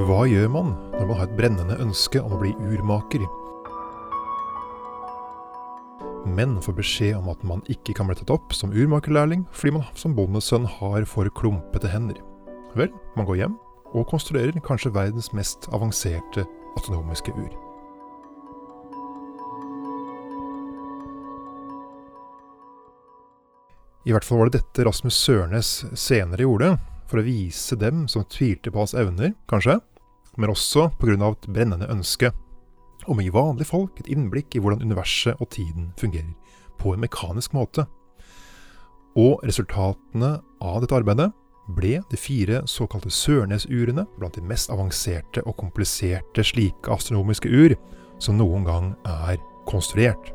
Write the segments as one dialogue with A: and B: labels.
A: Hva gjør man når man har et brennende ønske om å bli urmaker, men får beskjed om at man ikke kan bli tatt opp som urmakerlærling fordi man som bondesønn har for klumpete hender? Vel, man går hjem og konstruerer kanskje verdens mest avanserte autonomiske ur. I hvert fall var det dette Rasmus Sørnes senere gjorde, for å vise dem som tvilte på hans evner, kanskje, men også pga. et brennende ønske om å gi vanlige folk et innblikk i hvordan universet og tiden fungerer, på en mekanisk måte. Og resultatene av dette arbeidet ble de fire såkalte Sørnes-urene, blant de mest avanserte og kompliserte slike astronomiske ur som noen gang er konstruert.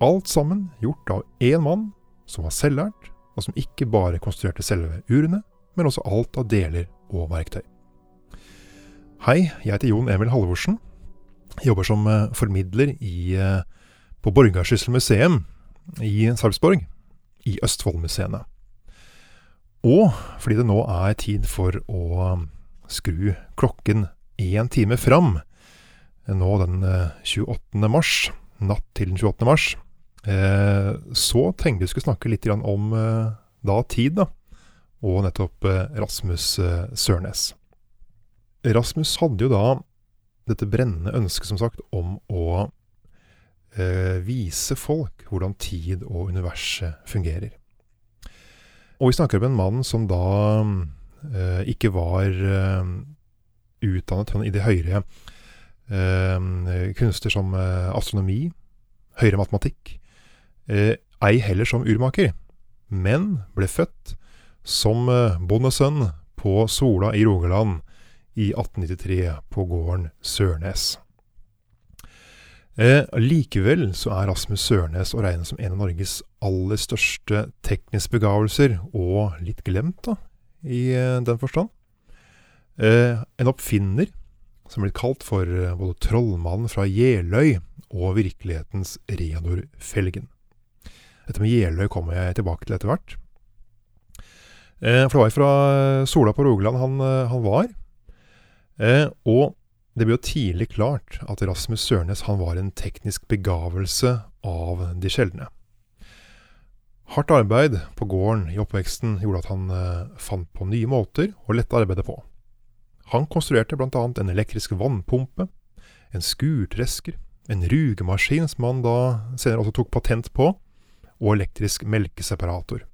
A: Alt sammen gjort av én mann som var selvlært, og som ikke bare konstruerte selve urene, men også alt av deler og verktøy. Hei, jeg heter Jon Emil Halvorsen. Jeg jobber som eh, formidler i, eh, på Borgarsyssel museum i Sarpsborg, i Østfoldmuseene. Og fordi det nå er tid for å skru klokken én time fram, nå den 28. Eh, mars, natt til den 28. mars, så tenkte vi skulle snakke litt om da tid, da og nettopp eh, Rasmus eh, Sørnes. Rasmus hadde jo da dette brennende ønsket, som sagt, om å eh, vise folk hvordan tid og universet fungerer. Og vi snakker om en mann som da eh, ikke var eh, utdannet i det høyere eh, kunster som astronomi, høyere matematikk, ei heller som urmaker, men ble født som eh, bondesønn på Sola i Rogaland i 1893 på gården Sørnes. Eh, likevel så er Rasmus Sørnes å regne som en av Norges aller største tekniske begavelser, og litt glemt, da, i eh, den forstand. Eh, en oppfinner som blir kalt for eh, både trollmannen fra Jeløy og virkelighetens Reodor Felgen. Dette med Jeløy kommer jeg tilbake til etter hvert. Eh, for det var fra eh, Sola på Rogaland han, eh, han var. og det ble jo tidlig klart at Rasmus Sørnes han var en teknisk begavelse av de sjeldne. Hardt arbeid på gården i oppveksten gjorde at han fant på nye måter å lette arbeidet på. Han konstruerte bl.a. en elektrisk vannpumpe, en skurtresker, en rugemaskin som han da senere også tok patent på, og elektrisk melkeseparator.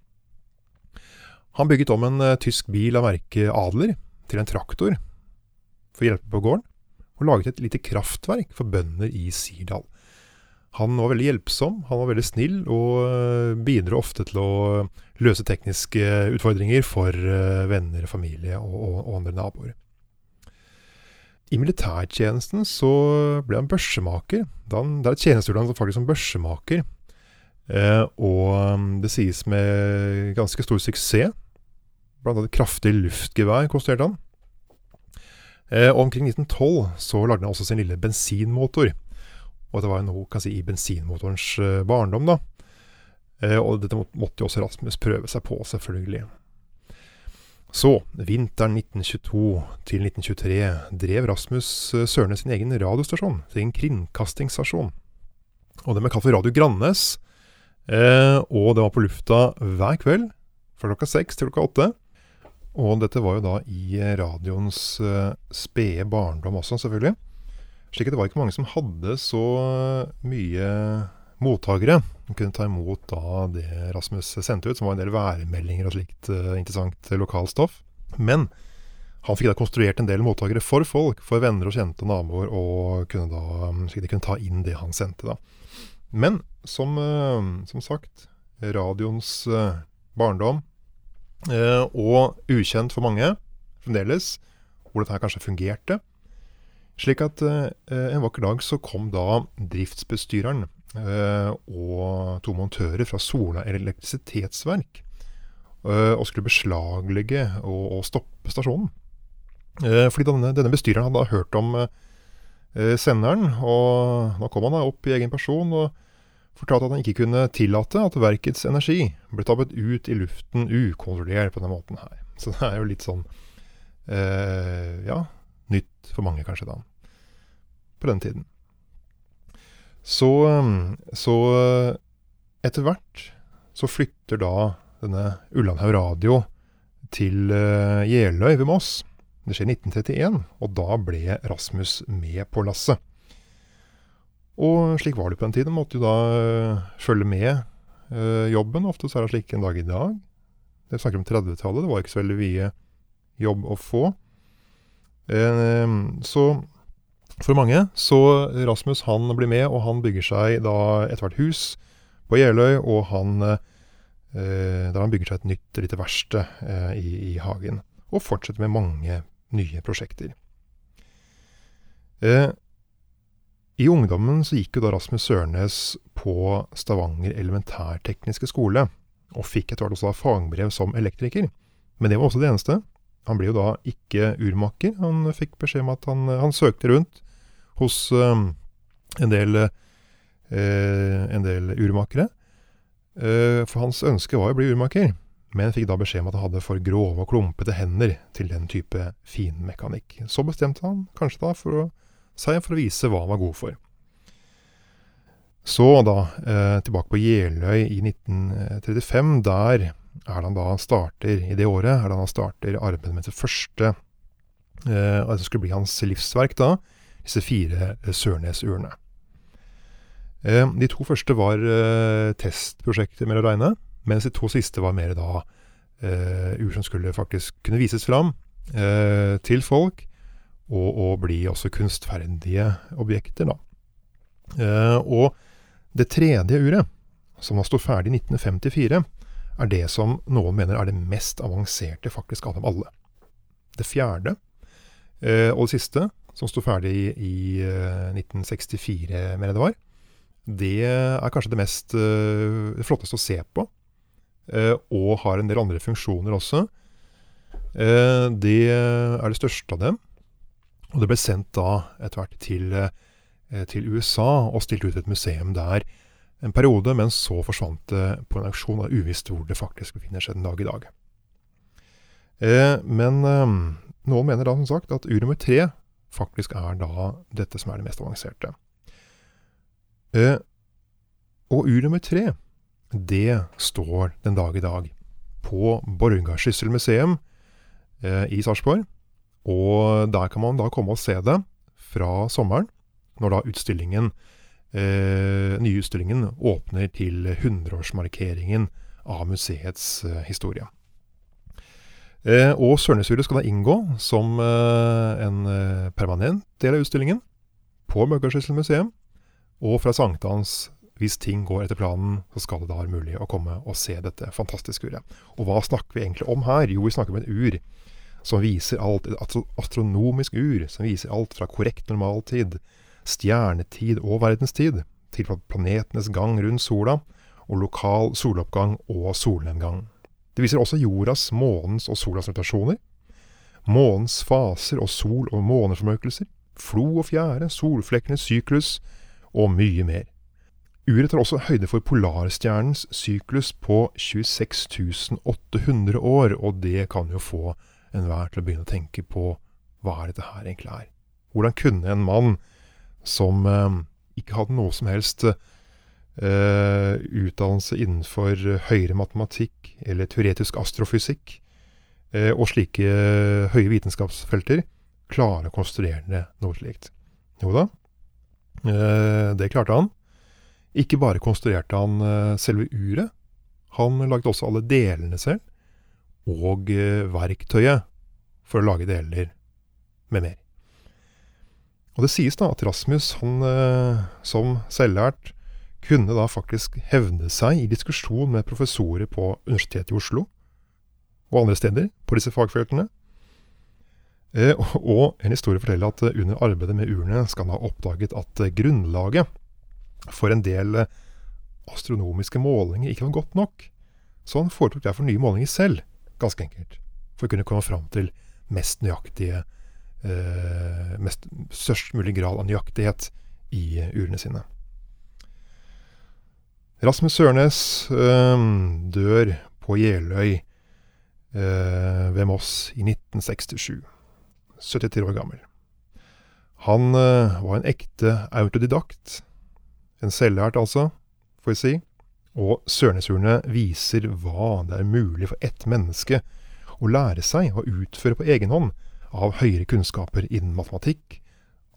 A: Han bygget om en uh, tysk bil av merket Adler til en traktor for å hjelpe på gården, og laget et lite kraftverk for bønder i Sirdal. Han var veldig hjelpsom, han var veldig snill, og uh, bidro ofte til å løse tekniske utfordringer for venner, familie og, og, og andre naboer. I militærtjenesten så ble han børsemaker. Han, det er et tjenestegjorde han faktisk som børsemaker. Eh, og um, det sies med ganske stor suksess. Blant annet kraftig luftgevær konstruerte han. Eh, omkring 1912 så lagde han også sin lille bensinmotor. Og det var noe si, i bensinmotorens eh, barndom, da. Eh, og dette måtte jo også Rasmus prøve seg på, selvfølgelig. Så, vinteren 1922 til 1923 drev Rasmus eh, Sørne sin egen radiostasjon, sin kringkastingsstasjon. Og den ble kalt for Radio Grannes. Eh, og det var på lufta hver kveld fra klokka seks til klokka åtte. Og dette var jo da i radioens uh, spede barndom også, selvfølgelig. Slik at det var ikke mange som hadde så mye mottakere. som kunne ta imot da det Rasmus sendte ut, som var en del værmeldinger og slikt interessant lokalstoff. Men han fikk da konstruert en del mottakere for folk, for venner og kjente og naboer, og kunne da, slik de kunne ta inn det han sendte. da. Men som, som sagt, radioens barndom Eh, og ukjent for mange fremdeles hvor dette her kanskje fungerte. Slik at eh, en vakker dag så kom da driftsbestyreren eh, og to montører fra Sola elektrisitetsverk og skulle beslaglegge og, stoppe stasjonen. fordi denne, denne, bestyreren hadde da hørt om senderen, og nå kom han da opp i egen person og fortalte at han ikke kunne tillate at verkets energi ble tappet ut i luften ukontrollert på denne måten her. Så det er jo litt sånn eh, ja, nytt for mange kanskje da, på den tiden. Så, så etter hvert så flytter da denne Ullandhaug Radio til uh, Jeløy ved Moss. Det skjer 1931, og da ble Rasmus med på lasset. Og slik var det på den tiden. Måtte jo da uh, følge med uh, jobben. Ofte så er det slik en dag i dag. Det snakker om 30-tallet. Det var ikke så veldig mye jobb å få. så for mange så Rasmus han blir med, og han bygger seg da etter hvert hus på Jeløy, og han Eh, der han bygger seg et nytt lite verksted eh, i, i, hagen. Og fortsetter med mange nye prosjekter. I ungdommen så gikk jo da Rasmus Sørnes på Stavanger elementærtekniske skole, og fikk etter hvert også da fagbrev som elektriker. Men det var også det eneste. Han ble jo da ikke urmaker. Han fikk beskjed om at han, han søkte rundt hos um, en del, uh, en del urmakere. Uh, for hans ønske var å bli urmaker, men fikk da beskjed om at han hadde for grove og klumpete hender til den type finmekanikk. Så bestemte han kanskje da for å, seg for å vise hva han var god for. Så da, eh, tilbake på Jeløy i 1935. Der er han da starter, i det året, er det han starter arbeidet med det første eh, altså skulle bli hans livsverk da, disse fire eh, Sørnes-urene. Eh, de to første var eh, testprosjekter med å regne, mens de to siste var mer da ur som skulle faktisk kunne vises fram til folk, og, og, bli også kunstferdige objekter, da. og det tredje uret, som da sto ferdig i 1954, er det som noen mener er det mest avanserte faktisk av dem alle. Det fjerde, og det siste, som sto ferdig i, i 1964, mener jeg det var, det er kanskje det mest eh, det flotteste å se på. Uh, og har en del andre funksjoner også. Uh, det er det største av dem. Og det ble sendt da etter hvert til, til, USA og stilt ut et museum der en periode, men så forsvant det på en auksjon. Og uvisst hvor det faktisk befinner seg den dag i dag. men noen mener da som sagt at ur nummer tre faktisk er da dette som er det mest avanserte. Eh, og ur nummer tre, det står den dag i dag på Borgarsyssel museum eh, i Sarpsborg. Og der kan man da komme og se det fra sommeren, når da utstillingen, eh, nye utstillingen åpner til 100-årsmarkeringen av museets eh, historie. Eh, og Sørnesuret skal da inngå som eh, en eh, permanent del av utstillingen på Borgarsyssel museum. Og fra sankthans, hvis ting går etter planen, så skal det da være mulig å komme og se dette fantastiske uret. Og hva snakker vi egentlig om her? Jo, vi snakker om et ur som viser alt. Et astronomisk ur som viser alt fra korrekt normaltid, stjernetid og verdenstid, til planetenes gang rundt sola, og lokal soloppgang og solnedgang. Det viser også jordas, månens og solas rotasjoner, månens faser og sol- og måneformørkelser, flo og fjære, solflekkenes syklus, og mye mer. Uret tar også høyde for polarstjernens syklus på 26 800 år, og det kan jo få enhver til å begynne å tenke på hva er dette her egentlig er. Hvordan kunne en mann som eh, ikke hadde noe som helst eh, utdannelse innenfor høyere matematikk eller teoretisk astrofysikk eh, og slike høye vitenskapsfelter, klare å konstruere noe slikt? Jo da, Eh, det klarte han. Ikke bare konstruerte han eh, selve uret, han lagde også alle delene selv, og eh, verktøyet for å lage deler med mer. Og det sies da at Rasmus, han som selvlært, kunne da faktisk hevne seg i diskusjon med professorer på Universitetet i Oslo og andre steder på disse fagfeltene, Eh, og en historie forteller at eh, under arbeidet med urene skal han ha oppdaget at eh, grunnlaget for en del astronomiske målinger ikke var godt nok. Så han foretok derfor nye målinger selv, ganske enkelt, for å kunne komme fram til mest nøyaktige eh, mest, Størst mulig grad av nøyaktighet i urene sine. Rasmus Sørnes øh, dør på Jeløy øh, ved Moss i 1967. 73 år gammel. Han øh, var en ekte autodidakt. En selvlært, altså, får vi si. Og Sørnesurene viser hva det er mulig for ett menneske å lære seg å utføre på egen hånd av høyere kunnskaper innen matematikk,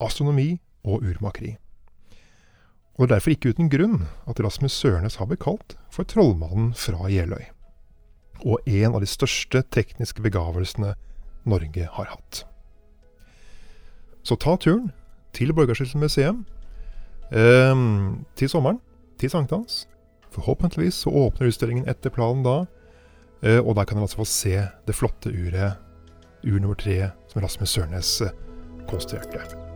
A: astronomi og urmakeri. Og det er derfor ikke uten grunn at Rasmus Sørnes har blitt kalt for trollmannen fra Jeløy. Og en av de største tekniske begavelsene Norge har hatt. Så ta turen til Borgarskilt museum eh, til sommeren, til sankthans. Forhåpentligvis så åpner utstillingen etter planen da, eh, og der kan dere altså få se det flotte uret, ur nummer tre, som Rasmus Sørnes eh, konstruerte.